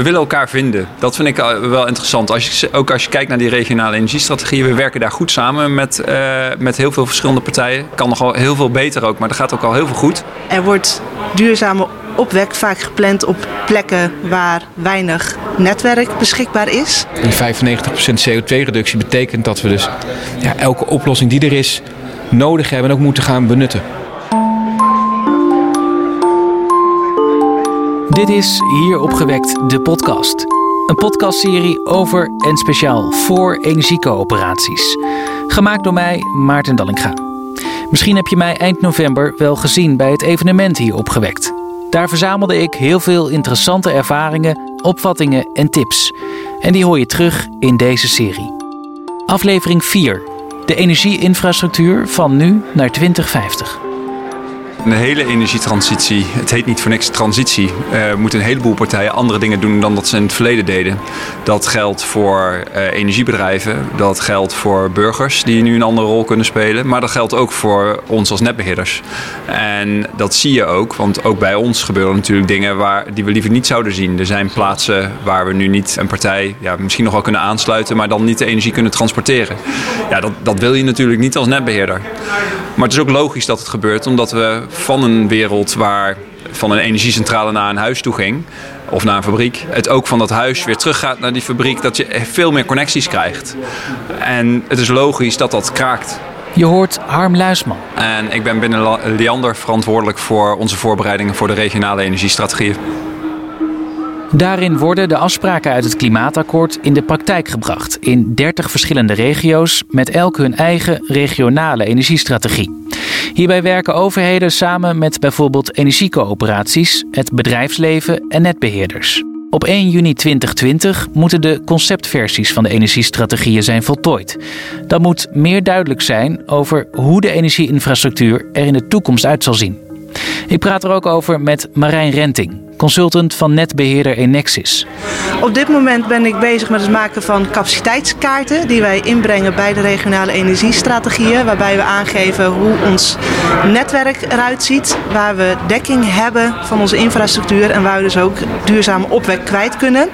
we willen elkaar vinden. Dat vind ik wel interessant. Als je, ook als je kijkt naar die regionale energiestrategieën, we werken daar goed samen met, uh, met heel veel verschillende partijen. Kan nog wel heel veel beter ook, maar dat gaat ook al heel veel goed. Er wordt duurzame opwek vaak gepland op plekken waar weinig netwerk beschikbaar is. Die 95% CO2-reductie betekent dat we dus ja, elke oplossing die er is nodig hebben en ook moeten gaan benutten. Dit is Hier Opgewekt, de podcast. Een podcastserie over en speciaal voor energiecoöperaties. Gemaakt door mij, Maarten Dallinga. Misschien heb je mij eind november wel gezien bij het evenement Hier Opgewekt. Daar verzamelde ik heel veel interessante ervaringen, opvattingen en tips. En die hoor je terug in deze serie. Aflevering 4. De energieinfrastructuur van nu naar 2050. Een hele energietransitie, het heet niet voor niks transitie, uh, moeten een heleboel partijen andere dingen doen dan dat ze in het verleden deden. Dat geldt voor uh, energiebedrijven, dat geldt voor burgers die nu een andere rol kunnen spelen, maar dat geldt ook voor ons als netbeheerders. En dat zie je ook, want ook bij ons gebeuren natuurlijk dingen waar, die we liever niet zouden zien. Er zijn plaatsen waar we nu niet een partij ja, misschien nog wel kunnen aansluiten, maar dan niet de energie kunnen transporteren. Ja, dat, dat wil je natuurlijk niet als netbeheerder. Maar het is ook logisch dat het gebeurt, omdat we van een wereld waar van een energiecentrale naar een huis toe ging, of naar een fabriek, het ook van dat huis weer teruggaat naar die fabriek, dat je veel meer connecties krijgt. En het is logisch dat dat kraakt. Je hoort Harm Luisman. En ik ben binnen Liander verantwoordelijk voor onze voorbereidingen voor de regionale energiestrategieën. Daarin worden de afspraken uit het klimaatakkoord in de praktijk gebracht in 30 verschillende regio's met elk hun eigen regionale energiestrategie. Hierbij werken overheden samen met bijvoorbeeld energiecoöperaties, het bedrijfsleven en netbeheerders. Op 1 juni 2020 moeten de conceptversies van de energiestrategieën zijn voltooid. Dan moet meer duidelijk zijn over hoe de energieinfrastructuur er in de toekomst uit zal zien. Ik praat er ook over met Marijn Renting, consultant van netbeheerder Enexis. Op dit moment ben ik bezig met het maken van capaciteitskaarten die wij inbrengen bij de regionale energiestrategieën. Waarbij we aangeven hoe ons netwerk eruit ziet, waar we dekking hebben van onze infrastructuur en waar we dus ook duurzame opwek kwijt kunnen.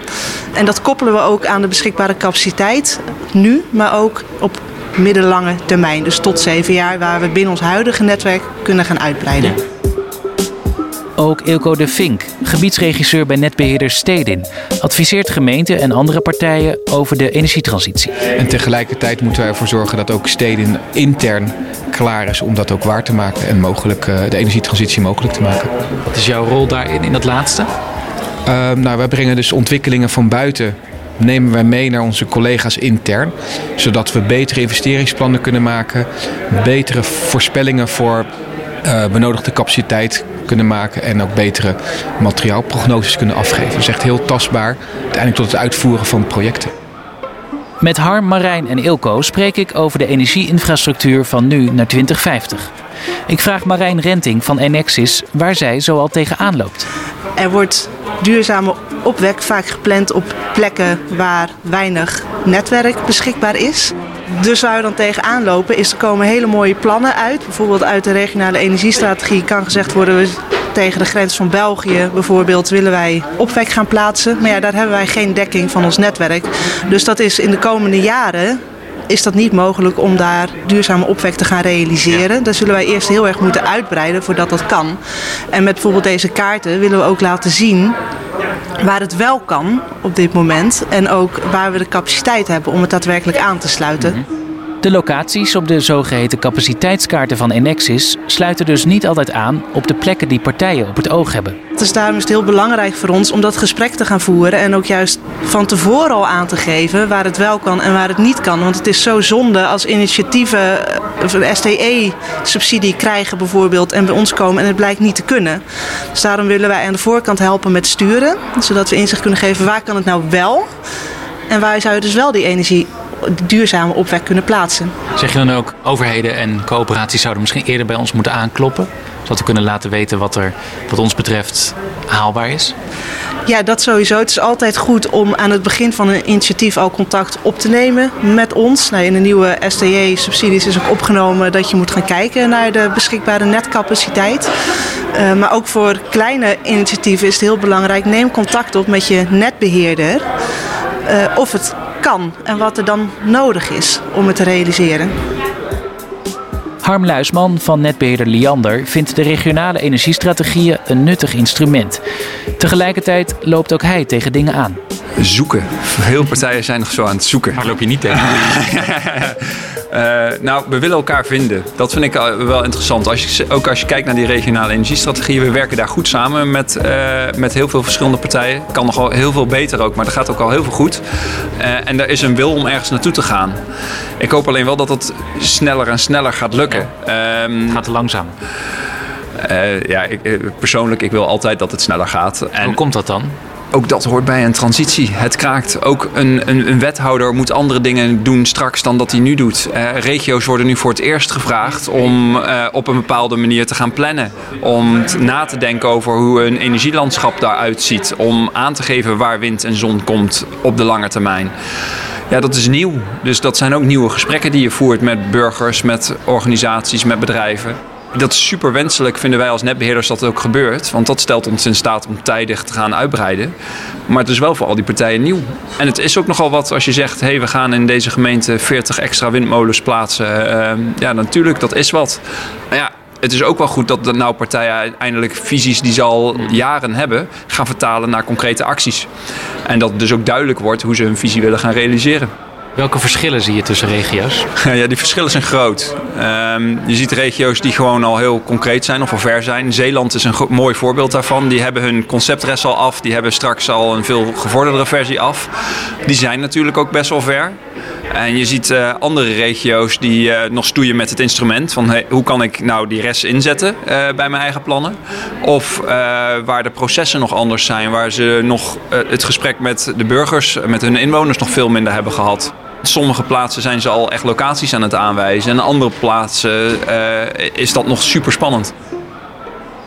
En dat koppelen we ook aan de beschikbare capaciteit nu, maar ook op middellange termijn. Dus tot zeven jaar, waar we binnen ons huidige netwerk kunnen gaan uitbreiden. Ook Ilko de Vink, gebiedsregisseur bij netbeheerder Stedin, adviseert gemeenten en andere partijen over de energietransitie. En tegelijkertijd moeten wij ervoor zorgen dat ook Stedin intern klaar is om dat ook waar te maken en mogelijk uh, de energietransitie mogelijk te maken. Wat is jouw rol daarin, in dat laatste? Uh, nou, wij brengen dus ontwikkelingen van buiten nemen wij mee naar onze collega's intern. Zodat we betere investeringsplannen kunnen maken. Betere voorspellingen voor benodigde capaciteit kunnen maken en ook betere materiaalprognoses kunnen afgeven. Dat is echt heel tastbaar, uiteindelijk tot het uitvoeren van projecten. Met Harm, Marijn en Ilko spreek ik over de energieinfrastructuur van nu naar 2050. Ik vraag Marijn Renting van Enexis waar zij zoal tegenaan loopt. Er wordt duurzame opwek vaak gepland op plekken waar weinig netwerk beschikbaar is. Dus waar we dan tegenaan lopen is er komen hele mooie plannen uit. Bijvoorbeeld uit de regionale energiestrategie kan gezegd worden... We tegen de grens van België bijvoorbeeld willen wij opwek gaan plaatsen. Maar ja, daar hebben wij geen dekking van ons netwerk. Dus dat is in de komende jaren is dat niet mogelijk om daar duurzame opwek te gaan realiseren. Daar zullen wij eerst heel erg moeten uitbreiden voordat dat kan. En met bijvoorbeeld deze kaarten willen we ook laten zien waar het wel kan op dit moment. En ook waar we de capaciteit hebben om het daadwerkelijk aan te sluiten. Mhm. De locaties op de zogeheten capaciteitskaarten van Enexis sluiten dus niet altijd aan op de plekken die partijen op het oog hebben. Daarom is het heel belangrijk voor ons om dat gesprek te gaan voeren en ook juist van tevoren al aan te geven waar het wel kan en waar het niet kan. Want het is zo zonde als initiatieven een STE-subsidie krijgen bijvoorbeeld en bij ons komen en het blijkt niet te kunnen. Dus daarom willen wij aan de voorkant helpen met sturen, zodat we inzicht kunnen geven waar kan het nou wel en waar zou je dus wel die energie duurzame opwek kunnen plaatsen. Zeg je dan ook, overheden en coöperaties zouden misschien eerder bij ons moeten aankloppen? Zodat we kunnen laten weten wat er wat ons betreft haalbaar is? Ja, dat sowieso. Het is altijd goed om aan het begin van een initiatief al contact op te nemen met ons. Nou, in de nieuwe STJ-subsidies is ook opgenomen dat je moet gaan kijken naar de beschikbare netcapaciteit. Uh, maar ook voor kleine initiatieven is het heel belangrijk. Neem contact op met je netbeheerder. Uh, of het kan en wat er dan nodig is om het te realiseren. Harm Luisman van netbeheerder Liander vindt de regionale energiestrategieën een nuttig instrument. Tegelijkertijd loopt ook hij tegen dingen aan. Zoeken. Veel partijen zijn nog zo aan het zoeken. Maar loop je niet tegen? Uh, nou, we willen elkaar vinden. Dat vind ik wel interessant. Als je, ook als je kijkt naar die regionale energiestrategieën. We werken daar goed samen met, uh, met heel veel verschillende partijen. Kan nog wel heel veel beter ook, maar dat gaat ook al heel veel goed. Uh, en er is een wil om ergens naartoe te gaan. Ik hoop alleen wel dat het sneller en sneller gaat lukken. Ja. Um, het gaat te langzaam. ja, ik, persoonlijk, ik wil altijd dat het sneller gaat. En Hoe komt dat dan? Ook dat hoort bij een transitie. Het kraakt. Ook een, een, een wethouder moet andere dingen doen straks dan dat hij nu doet. Uh, regio's worden nu voor het eerst gevraagd om uh, op een bepaalde manier te gaan plannen. Om na te denken over hoe een energielandschap daaruit ziet. Om aan te geven waar wind en zon komt op de lange termijn. Ja, dat is nieuw. Dus dat zijn ook nieuwe gesprekken die je voert met burgers, met organisaties, met bedrijven dat is super wenselijk, vinden wij als netbeheerders dat het ook gebeurt. Want dat stelt ons in staat om tijdig te gaan uitbreiden. Maar het is wel voor al die partijen nieuw. En het is ook nogal wat als je zegt: hé, hey, we gaan in deze gemeente 40 extra windmolens plaatsen. Uh, ja, natuurlijk, dat is wat. Maar ja, het is ook wel goed dat de nou partijen uiteindelijk visies die ze al jaren hebben, gaan vertalen naar concrete acties. En dat dus ook duidelijk wordt hoe ze hun visie willen gaan realiseren. Welke verschillen zie je tussen regio's? Ja, die verschillen zijn groot. Um, je ziet regio's die gewoon al heel concreet zijn of al ver zijn. Zeeland is een mooi voorbeeld daarvan. Die hebben hun conceptres al af. Die hebben straks al een veel gevorderdere versie af. Die zijn natuurlijk ook best wel ver. En je ziet uh, andere regio's die uh, nog stoeien met het instrument. Van hoe kan ik nou die rest inzetten uh, bij mijn eigen plannen? Of waar de processen nog anders zijn. Waar ze nog het gesprek met de burgers, met hun inwoners nog veel minder hebben gehad. Sommige plaatsen zijn ze al echt locaties aan het aanwijzen. En andere plaatsen uh, is dat nog super spannend.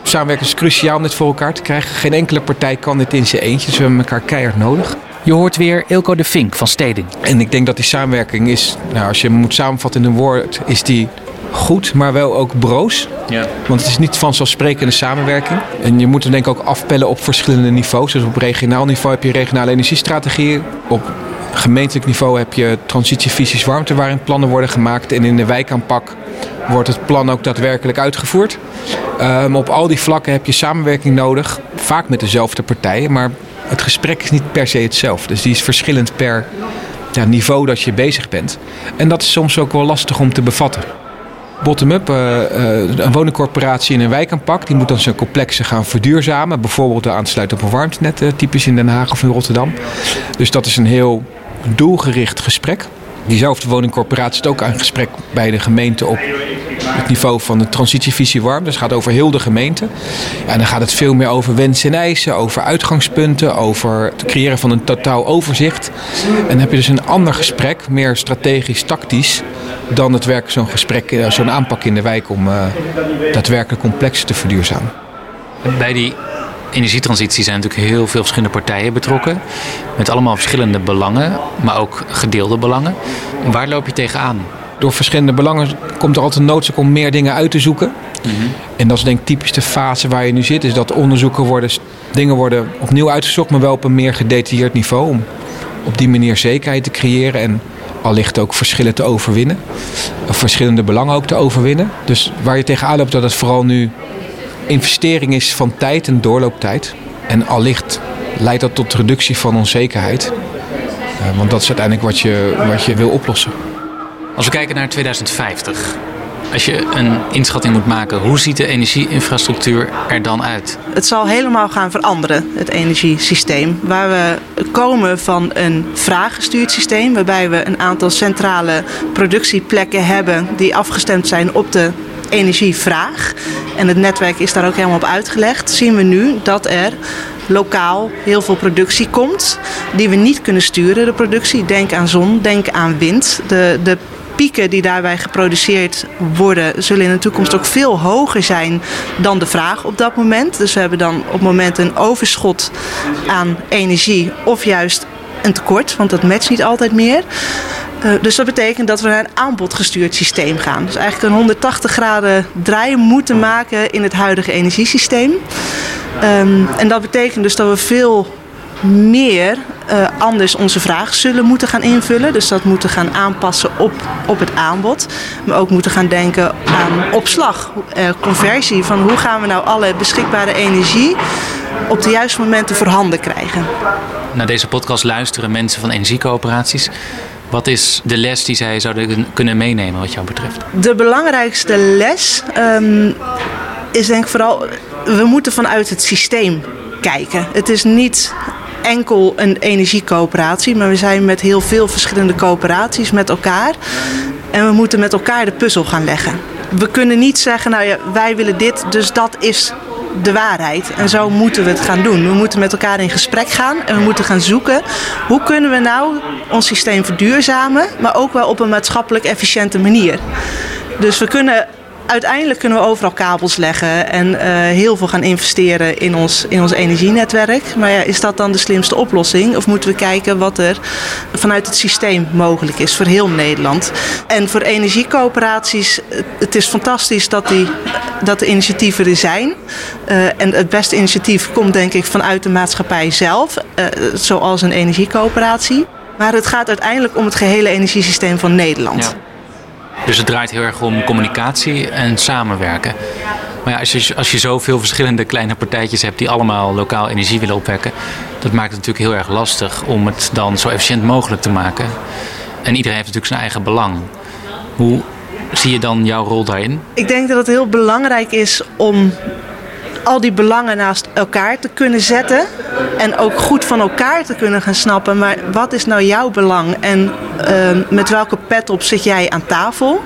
Samenwerken is cruciaal om dit voor elkaar te krijgen. Geen enkele partij kan dit in zijn eentje. Dus we hebben elkaar keihard nodig. Je hoort weer Ilko de Vink van Steding. En ik denk dat die samenwerking is, nou, als je hem moet samenvatten in een woord, is die goed, maar wel ook broos. Ja. Want het is niet vanzelfsprekende samenwerking. En je moet hem denk ik ook afpellen op verschillende niveaus. Dus op regionaal niveau heb je regionale energiestrategieën. Op gemeentelijk niveau heb je transitievisies warmte waarin plannen worden gemaakt. En in de wijkaanpak wordt het plan ook daadwerkelijk uitgevoerd. Um, op al die vlakken heb je samenwerking nodig. Vaak met dezelfde partijen, maar het gesprek is niet per se hetzelfde. Dus die is verschillend per niveau dat je bezig bent. En dat is soms ook wel lastig om te bevatten. Bottom-up, uh, uh, een woningcorporatie in een wijkaanpak, die moet dan zijn complexen gaan verduurzamen. Bijvoorbeeld aansluiten op een warmtenet, uh, typisch in Den Haag of in Rotterdam. Dus dat is een heel doelgericht gesprek. Diezelfde woningcorporatie is ook een gesprek bij de gemeente op het niveau van de transitievisie warm. Dus het gaat over heel de gemeente. En dan gaat het veel meer over wensen en eisen, over uitgangspunten, over het creëren van een totaal overzicht. En dan heb je dus een ander gesprek, meer strategisch, tactisch, dan het werk zo'n gesprek, eh, zo'n aanpak in de wijk om uh, daadwerkelijk complexen te verduurzamen. Bij die energietransitie zijn natuurlijk heel veel verschillende partijen betrokken. Met allemaal verschillende belangen, maar ook gedeelde belangen. Waar loop je tegenaan? Door verschillende belangen komt er altijd noodzaak om meer dingen uit te zoeken. Mm -hmm. En dat is denk ik typisch de fase waar je nu zit. Is dat onderzoeken worden, dingen worden opnieuw uitgezocht, maar wel op een meer gedetailleerd niveau. Om op die manier zekerheid te creëren en allicht ook verschillen te overwinnen. Of verschillende belangen ook te overwinnen. Dus waar je tegenaan loopt dat het vooral nu investering is van tijd en doorlooptijd. En allicht leidt dat tot reductie van onzekerheid. Uh, want dat is uiteindelijk wat je, wat je wil oplossen. Als we kijken naar 2050. Als je een inschatting moet maken, hoe ziet de energieinfrastructuur er dan uit? Het zal helemaal gaan veranderen, het energiesysteem. Waar we komen van een vraaggestuurd systeem, waarbij we een aantal centrale productieplekken hebben die afgestemd zijn op de energievraag. En het netwerk is daar ook helemaal op uitgelegd. Zien we nu dat er lokaal heel veel productie komt die we niet kunnen sturen, de productie. Denk aan zon, denk aan wind. De, de pieken die daarbij geproduceerd worden, zullen in de toekomst ook veel hoger zijn dan de vraag op dat moment. Dus we hebben dan op het moment een overschot aan energie of juist een tekort, want dat matcht niet altijd meer. Uh, dus dat betekent dat we naar een aanbodgestuurd systeem gaan. Dus eigenlijk een 180 graden draai moeten maken in het huidige energiesysteem. Um, en dat betekent dus dat we veel meer uh, anders onze vraag zullen moeten gaan invullen. Dus dat moeten gaan aanpassen op, op het aanbod. Maar ook moeten gaan denken aan opslag, uh, conversie. Van hoe gaan we nou alle beschikbare energie op de juiste momenten voorhanden krijgen. Naar deze podcast luisteren mensen van energiecoöperaties. Wat is de les die zij zouden kunnen meenemen wat jou betreft? De belangrijkste les um, is denk ik vooral... we moeten vanuit het systeem kijken. Het is niet enkel een energiecoöperatie, maar we zijn met heel veel verschillende coöperaties met elkaar. En we moeten met elkaar de puzzel gaan leggen. We kunnen niet zeggen, nou ja, wij willen dit, dus dat is de waarheid. En zo moeten we het gaan doen. We moeten met elkaar in gesprek gaan en we moeten gaan zoeken hoe kunnen we nou ons systeem verduurzamen, maar ook wel op een maatschappelijk efficiënte manier. Dus we kunnen uiteindelijk kunnen we overal kabels leggen en uh, heel veel gaan investeren in ons, in ons energienetwerk. Maar ja, is dat dan de slimste oplossing? Of moeten we kijken wat er vanuit het systeem mogelijk is voor heel Nederland? En voor energiecoöperaties, het is fantastisch dat, die, dat de initiatieven er zijn. Uh, en het beste initiatief komt denk ik vanuit de maatschappij zelf, uh, zoals een energiecoöperatie. Maar het gaat uiteindelijk om het gehele energiesysteem van Nederland. Dus het draait heel erg om communicatie en samenwerken. Maar ja, als je, als je zoveel verschillende kleine partijtjes hebt die allemaal lokaal energie willen opwekken, dat maakt het natuurlijk heel erg lastig om het dan zo efficiënt mogelijk te maken. En iedereen heeft natuurlijk zijn eigen belang. Hoe zie je dan jouw rol daarin? Ik denk dat het heel belangrijk is om al die belangen naast elkaar te kunnen zetten. En ook goed van elkaar te kunnen gaan snappen. Maar wat is nou jouw belang? En uh, met welke pet op zit jij aan tafel?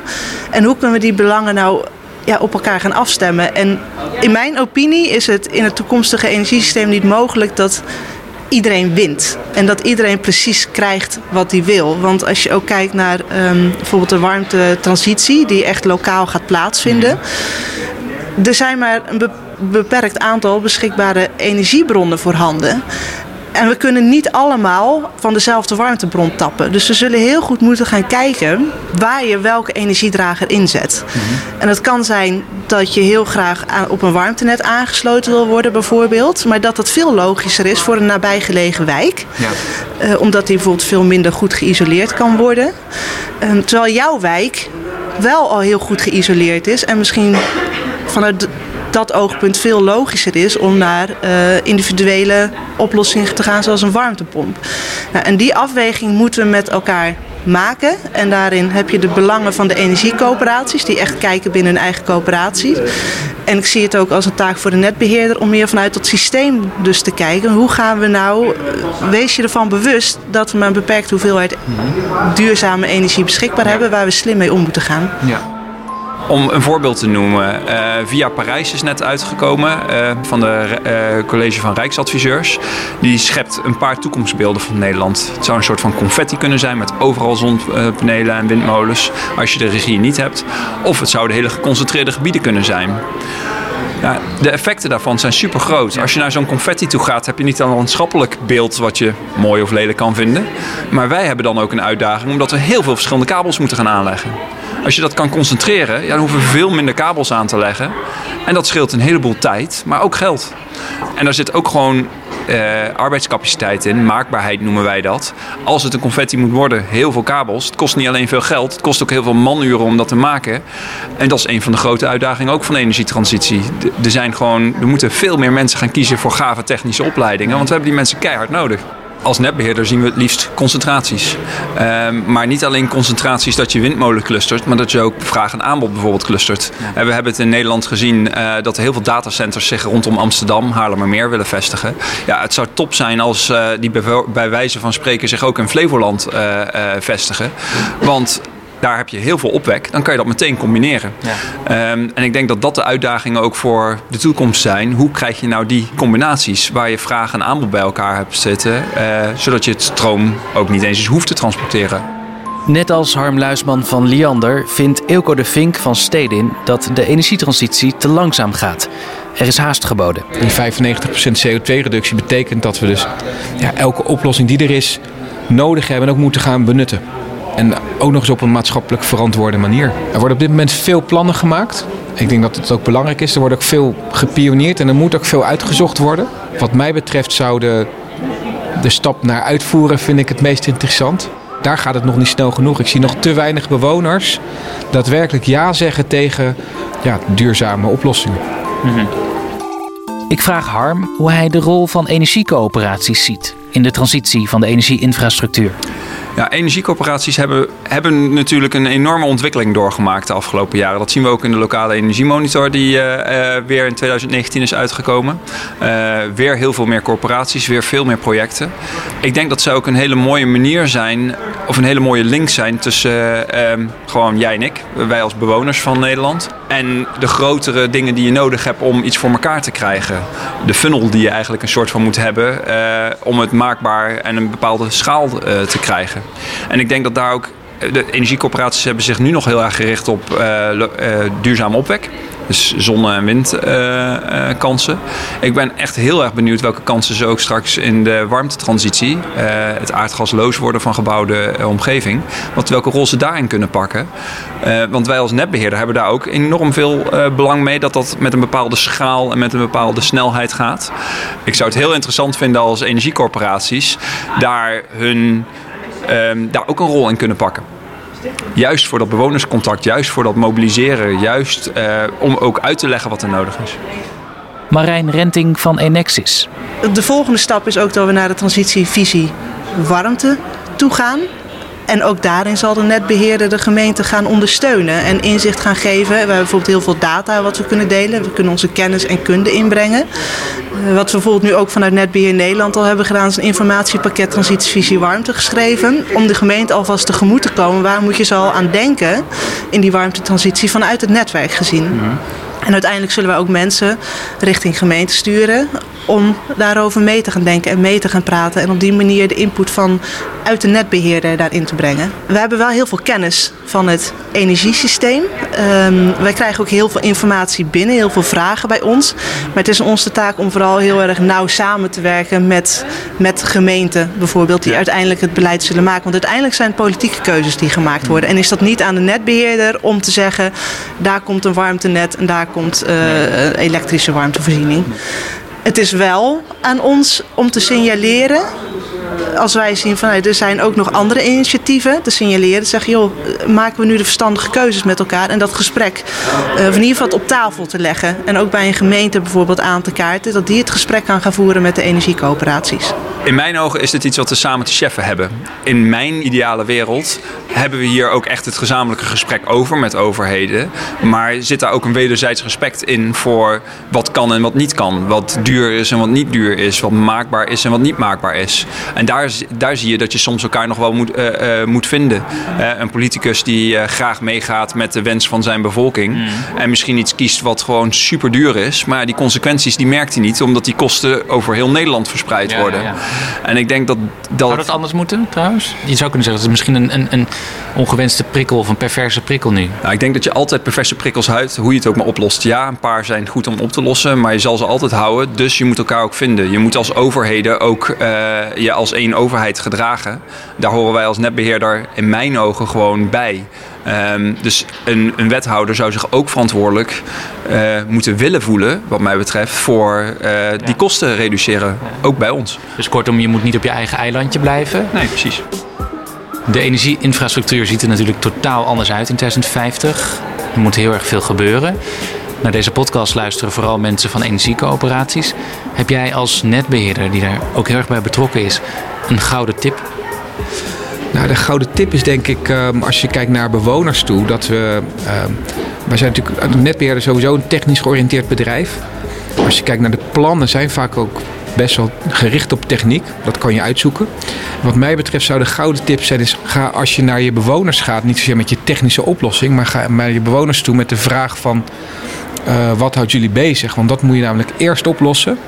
En hoe kunnen we die belangen nou ja, op elkaar gaan afstemmen? En in mijn opinie is het in het toekomstige energiesysteem niet mogelijk dat iedereen wint. En dat iedereen precies krijgt wat hij wil. Want als je ook kijkt naar um, bijvoorbeeld de warmtetransitie, die echt lokaal gaat plaatsvinden. Er zijn maar een aantal beschikbare energiebronnen voorhanden. En we kunnen niet allemaal van dezelfde warmtebron tappen. Dus we zullen heel goed moeten gaan kijken waar je welke energiedrager inzet. Mm -hmm. En het kan zijn dat je heel graag aan, op een warmtenet aangesloten wil worden, bijvoorbeeld. Maar dat dat veel logischer is voor een nabijgelegen wijk. Ja. Uh, omdat die bijvoorbeeld veel minder goed geïsoleerd kan worden. Uh, terwijl jouw wijk wel al heel goed geïsoleerd is en misschien vanuit dat oogpunt veel logischer is om naar uh, individuele oplossingen te gaan, zoals een warmtepomp. Nou, en die afweging moeten we met elkaar maken. En daarin heb je de belangen van de energiecoöperaties, die echt kijken binnen hun eigen coöperatie. En ik zie het ook als een taak voor de netbeheerder om meer vanuit dat systeem dus te kijken. Hoe gaan we nou, eh, wees je ervan bewust dat we maar een beperkte hoeveelheid duurzame energie beschikbaar hebben waar we slim mee om moeten gaan. Ja. Om een voorbeeld te noemen, uh, Via Parijs is net uitgekomen uh, van de uh, College van Rijksadviseurs. Die schept een paar toekomstbeelden van Nederland. Het zou een soort van confetti kunnen zijn met overal zonnepanelen en windmolens als je de regie niet hebt. Of het zouden hele geconcentreerde gebieden kunnen zijn. Ja, de effecten daarvan zijn super groot. Als je naar zo'n confetti toe gaat, heb je niet een landschappelijk beeld wat je mooi of lelijk kan vinden. Maar wij hebben dan ook een uitdaging omdat we heel veel verschillende kabels moeten gaan aanleggen. Als je dat kan concentreren, dan hoeven we veel minder kabels aan te leggen. En dat scheelt een heleboel tijd, maar ook geld. En daar zit ook gewoon uh, arbeidscapaciteit in, maakbaarheid noemen wij dat. Als het een confetti moet worden, heel veel kabels. Het kost niet alleen veel geld, het kost ook heel veel manuren om dat te maken. En dat is een van de grote uitdagingen ook van de energietransitie. Er, zijn gewoon, er moeten veel meer mensen gaan kiezen voor gave technische opleidingen, want we hebben die mensen keihard nodig als netbeheerder zien we het liefst concentraties. Um, maar niet alleen concentraties dat je windmolen clustert, maar dat je ook vraag en aanbod bijvoorbeeld clustert. Ja. En we hebben het in Nederland gezien uh, dat er heel veel datacenters zich rondom Amsterdam, Haarlemmermeer willen vestigen. Ja, het zou top zijn als uh, die bij, bij, wijze van spreken zich ook in Flevoland uh, vestigen. Want daar heb je heel veel opwek, dan kan je dat meteen combineren. Ja. Um, en ik denk dat dat de uitdagingen ook voor de toekomst zijn. Hoe krijg je nou die combinaties waar je vraag en aanbod bij elkaar hebt zitten, uh, zodat je het stroom ook niet eens hoeft te transporteren? Net als Harm Luisman van Liander vindt Ilko de Vink van Stedin dat de energietransitie te langzaam gaat. Er is haast geboden. Die 95% CO2-reductie betekent dat we dus ja, elke oplossing die er is nodig hebben en ook moeten gaan benutten. En ook nog eens op een maatschappelijk verantwoorde manier. Er worden op dit moment veel plannen gemaakt. Ik denk dat het ook belangrijk is. Er wordt ook veel gepioneerd en er moet ook veel uitgezocht worden. Wat mij betreft zou de, de stap naar uitvoeren vind ik het meest interessant. Daar gaat het nog niet snel genoeg. Ik zie nog te weinig bewoners daadwerkelijk ja zeggen tegen ja, duurzame oplossingen. Ik vraag Harm hoe hij de rol van energiecoöperaties ziet in de transitie van de energieinfrastructuur. Ja, energiecoöperaties hebben, hebben natuurlijk een enorme ontwikkeling doorgemaakt de afgelopen jaren. Dat zien we ook in de lokale energiemonitor die uh, weer in 2019 is uitgekomen. Uh, weer heel veel meer corporaties, weer veel meer projecten. Ik denk dat ze ook een hele mooie manier zijn, of een hele mooie link zijn tussen gewoon jij en ik, wij als bewoners van Nederland. En de grotere dingen die je nodig hebt om iets voor elkaar te krijgen. De funnel die je eigenlijk een soort van moet hebben om het maakbaar en een bepaalde schaal te krijgen. En ik denk dat daar ook. De energiecoöperaties hebben zich nu nog heel erg gericht op uh, uh, duurzame opwek. Dus zonne- en windkansen. Ik ben echt heel erg benieuwd welke kansen ze ook straks in de warmtetransitie, het aardgasloos worden van gebouwde omgeving, wat, welke rol ze daarin kunnen pakken. want wij als netbeheerder hebben daar ook enorm veel belang mee dat dat met een bepaalde schaal en met een bepaalde snelheid gaat. Ik zou het heel interessant vinden als energiecorporaties daar hun Um, daar ook een rol in kunnen pakken. Juist voor dat bewonerscontact, juist voor dat mobiliseren, juist uh, om ook uit te leggen wat er nodig is. Marijn Renting van Enexis. De volgende stap is ook dat we naar de transitievisie warmte toe gaan. En ook daarin zal de netbeheerder de gemeente gaan ondersteunen en inzicht gaan geven. We hebben bijvoorbeeld heel veel data wat we kunnen delen. We kunnen onze kennis en kunde inbrengen. Wat we bijvoorbeeld nu ook vanuit Netbeheer Nederland al hebben gedaan, is een informatiepakket Transitievisie Warmte geschreven. Om de gemeente alvast tegemoet te komen. Waar moet je zo al aan denken in die warmtetransitie vanuit het netwerk gezien? En uiteindelijk zullen we ook mensen richting gemeente sturen om daarover mee te gaan denken en mee te gaan praten. En op die manier de input van uit de netbeheerder daarin te brengen. We hebben wel heel veel kennis van het energiesysteem. Um, wij krijgen ook heel veel informatie binnen, heel veel vragen bij ons. Maar het is onze taak om vooral heel erg nauw samen te werken met, met gemeenten bijvoorbeeld, die uiteindelijk het beleid zullen maken. Want uiteindelijk zijn het politieke keuzes die gemaakt worden. En is dat niet aan de netbeheerder om te zeggen, daar komt een warmtenet en daar komt uh, elektrische warmtevoorziening. Het is wel aan ons om te signaleren als wij zien van er zijn ook nog andere initiatieven te signaleren. Zeggen, joh, maken we nu de verstandige keuzes met elkaar en dat gesprek uh, in ieder geval op tafel te leggen. En ook bij een gemeente bijvoorbeeld aan te kaarten, dat die het gesprek kan gaan voeren met de energiecoöperaties. In mijn ogen is dit iets wat we samen te cheffen hebben. In mijn ideale wereld hebben we hier ook echt het gezamenlijke gesprek over met overheden. Maar zit daar ook een wederzijds respect in voor wat kan en wat niet kan. Wat duur is en wat niet duur is. Wat maakbaar is en wat niet maakbaar is. En daar, daar zie je dat je soms elkaar nog wel moet, uh, uh, moet vinden. Uh, een politicus die graag meegaat met de wens van zijn bevolking. Mm. En misschien iets kiest wat gewoon super duur is. Maar die consequenties die merkt hij niet. Omdat die kosten over heel Nederland verspreid ja, worden. Ja, ja. En ik denk dat, dat... Zou dat anders moeten trouwens? Je zou kunnen zeggen, het is misschien een, een, een ongewenste prikkel of een perverse prikkel nu. Nou, ik denk dat je altijd perverse prikkels houdt, hoe je het ook maar oplost. Ja, een paar zijn goed om op te lossen, maar je zal ze altijd houden. Dus je moet elkaar ook vinden. Je moet als overheden ook je als één overheid gedragen. Daar horen wij als netbeheerder in mijn ogen gewoon bij. Um, dus een, een, wethouder zou zich ook verantwoordelijk uh, moeten willen voelen, wat mij betreft, voor uh, ja. die kosten reduceren. Ja. Ook bij ons. Dus kortom, je moet niet op je eigen eilandje blijven. Nee, precies. De energieinfrastructuur ziet er natuurlijk totaal anders uit in 2050. Er moet heel erg veel gebeuren. Naar deze podcast luisteren vooral mensen van energiecoöperaties. Heb jij als netbeheerder, die daar ook heel erg bij betrokken is, een gouden tip? Nou, de gouden tip is denk ik, um, als je kijkt naar bewoners toe, dat we. Um, wij zijn natuurlijk netbeheerder sowieso een technisch georiënteerd bedrijf. Als je kijkt naar de plannen, zijn vaak ook best wel gericht op techniek. Dat kan je uitzoeken. Wat mij betreft zou de gouden tip zijn: is ga als je naar je bewoners gaat, niet zozeer met je technische oplossing, maar ga naar je bewoners toe met de vraag van uh, wat houdt jullie bezig? Want dat moet je namelijk eerst oplossen.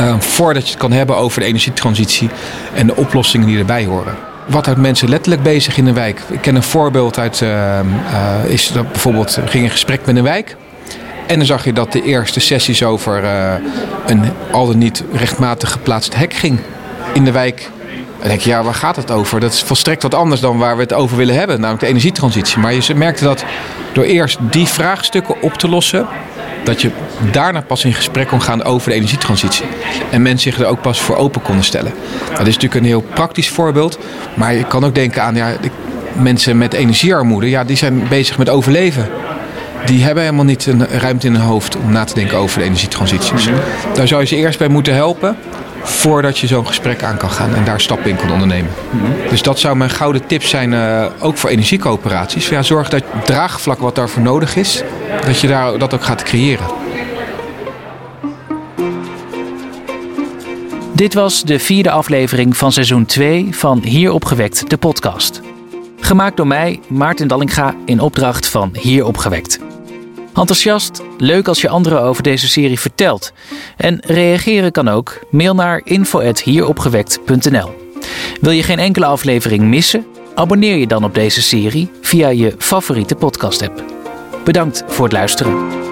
Uh, voordat je het kan hebben over de energietransitie en de oplossingen die erbij horen. wat houdt mensen letterlijk bezig in de wijk? Ik ken een voorbeeld uit, uh, is dat bijvoorbeeld ging een gesprek met een wijk. En dan zag je dat de eerste sessies over uh, een al dan niet rechtmatig geplaatst hek ging in de wijk. En denk je, ja, waar gaat het over? Dat is volstrekt wat anders dan waar we het over willen hebben, namelijk de energietransitie. Maar je merkte dat door eerst die vraagstukken op te lossen, dat je daarna pas in gesprek kon gaan over de energietransitie. En mensen zich er ook pas voor open konden stellen. Dat is natuurlijk een heel praktisch voorbeeld. Maar je kan ook denken aan ja, de mensen met energiearmoede. Ja, die zijn bezig met overleven. Die hebben helemaal niet een ruimte in hun hoofd om na te denken over de energietransitie. Dus daar zou je ze eerst bij moeten helpen voordat je zo'n gesprek aan kan gaan en daar stappen in kan ondernemen. Dus dat zou mijn gouden tip zijn, uh, ook voor energiecoöperaties. Zorg dat het draagvlak wat daarvoor nodig is, dat je daar, dat ook gaat creëren. Dit was de vierde aflevering van seizoen 2 van Hier Opgewekt, de podcast. Gemaakt door mij, Maarten Dallinga, in opdracht van Hier Opgewekt. Enthousiast? Leuk als je anderen over deze serie vertelt. En reageren kan ook. Mail naar info.hieropgewekt.nl Wil je geen enkele aflevering missen? Abonneer je dan op deze serie via je favoriete podcast-app. Bedankt voor het luisteren.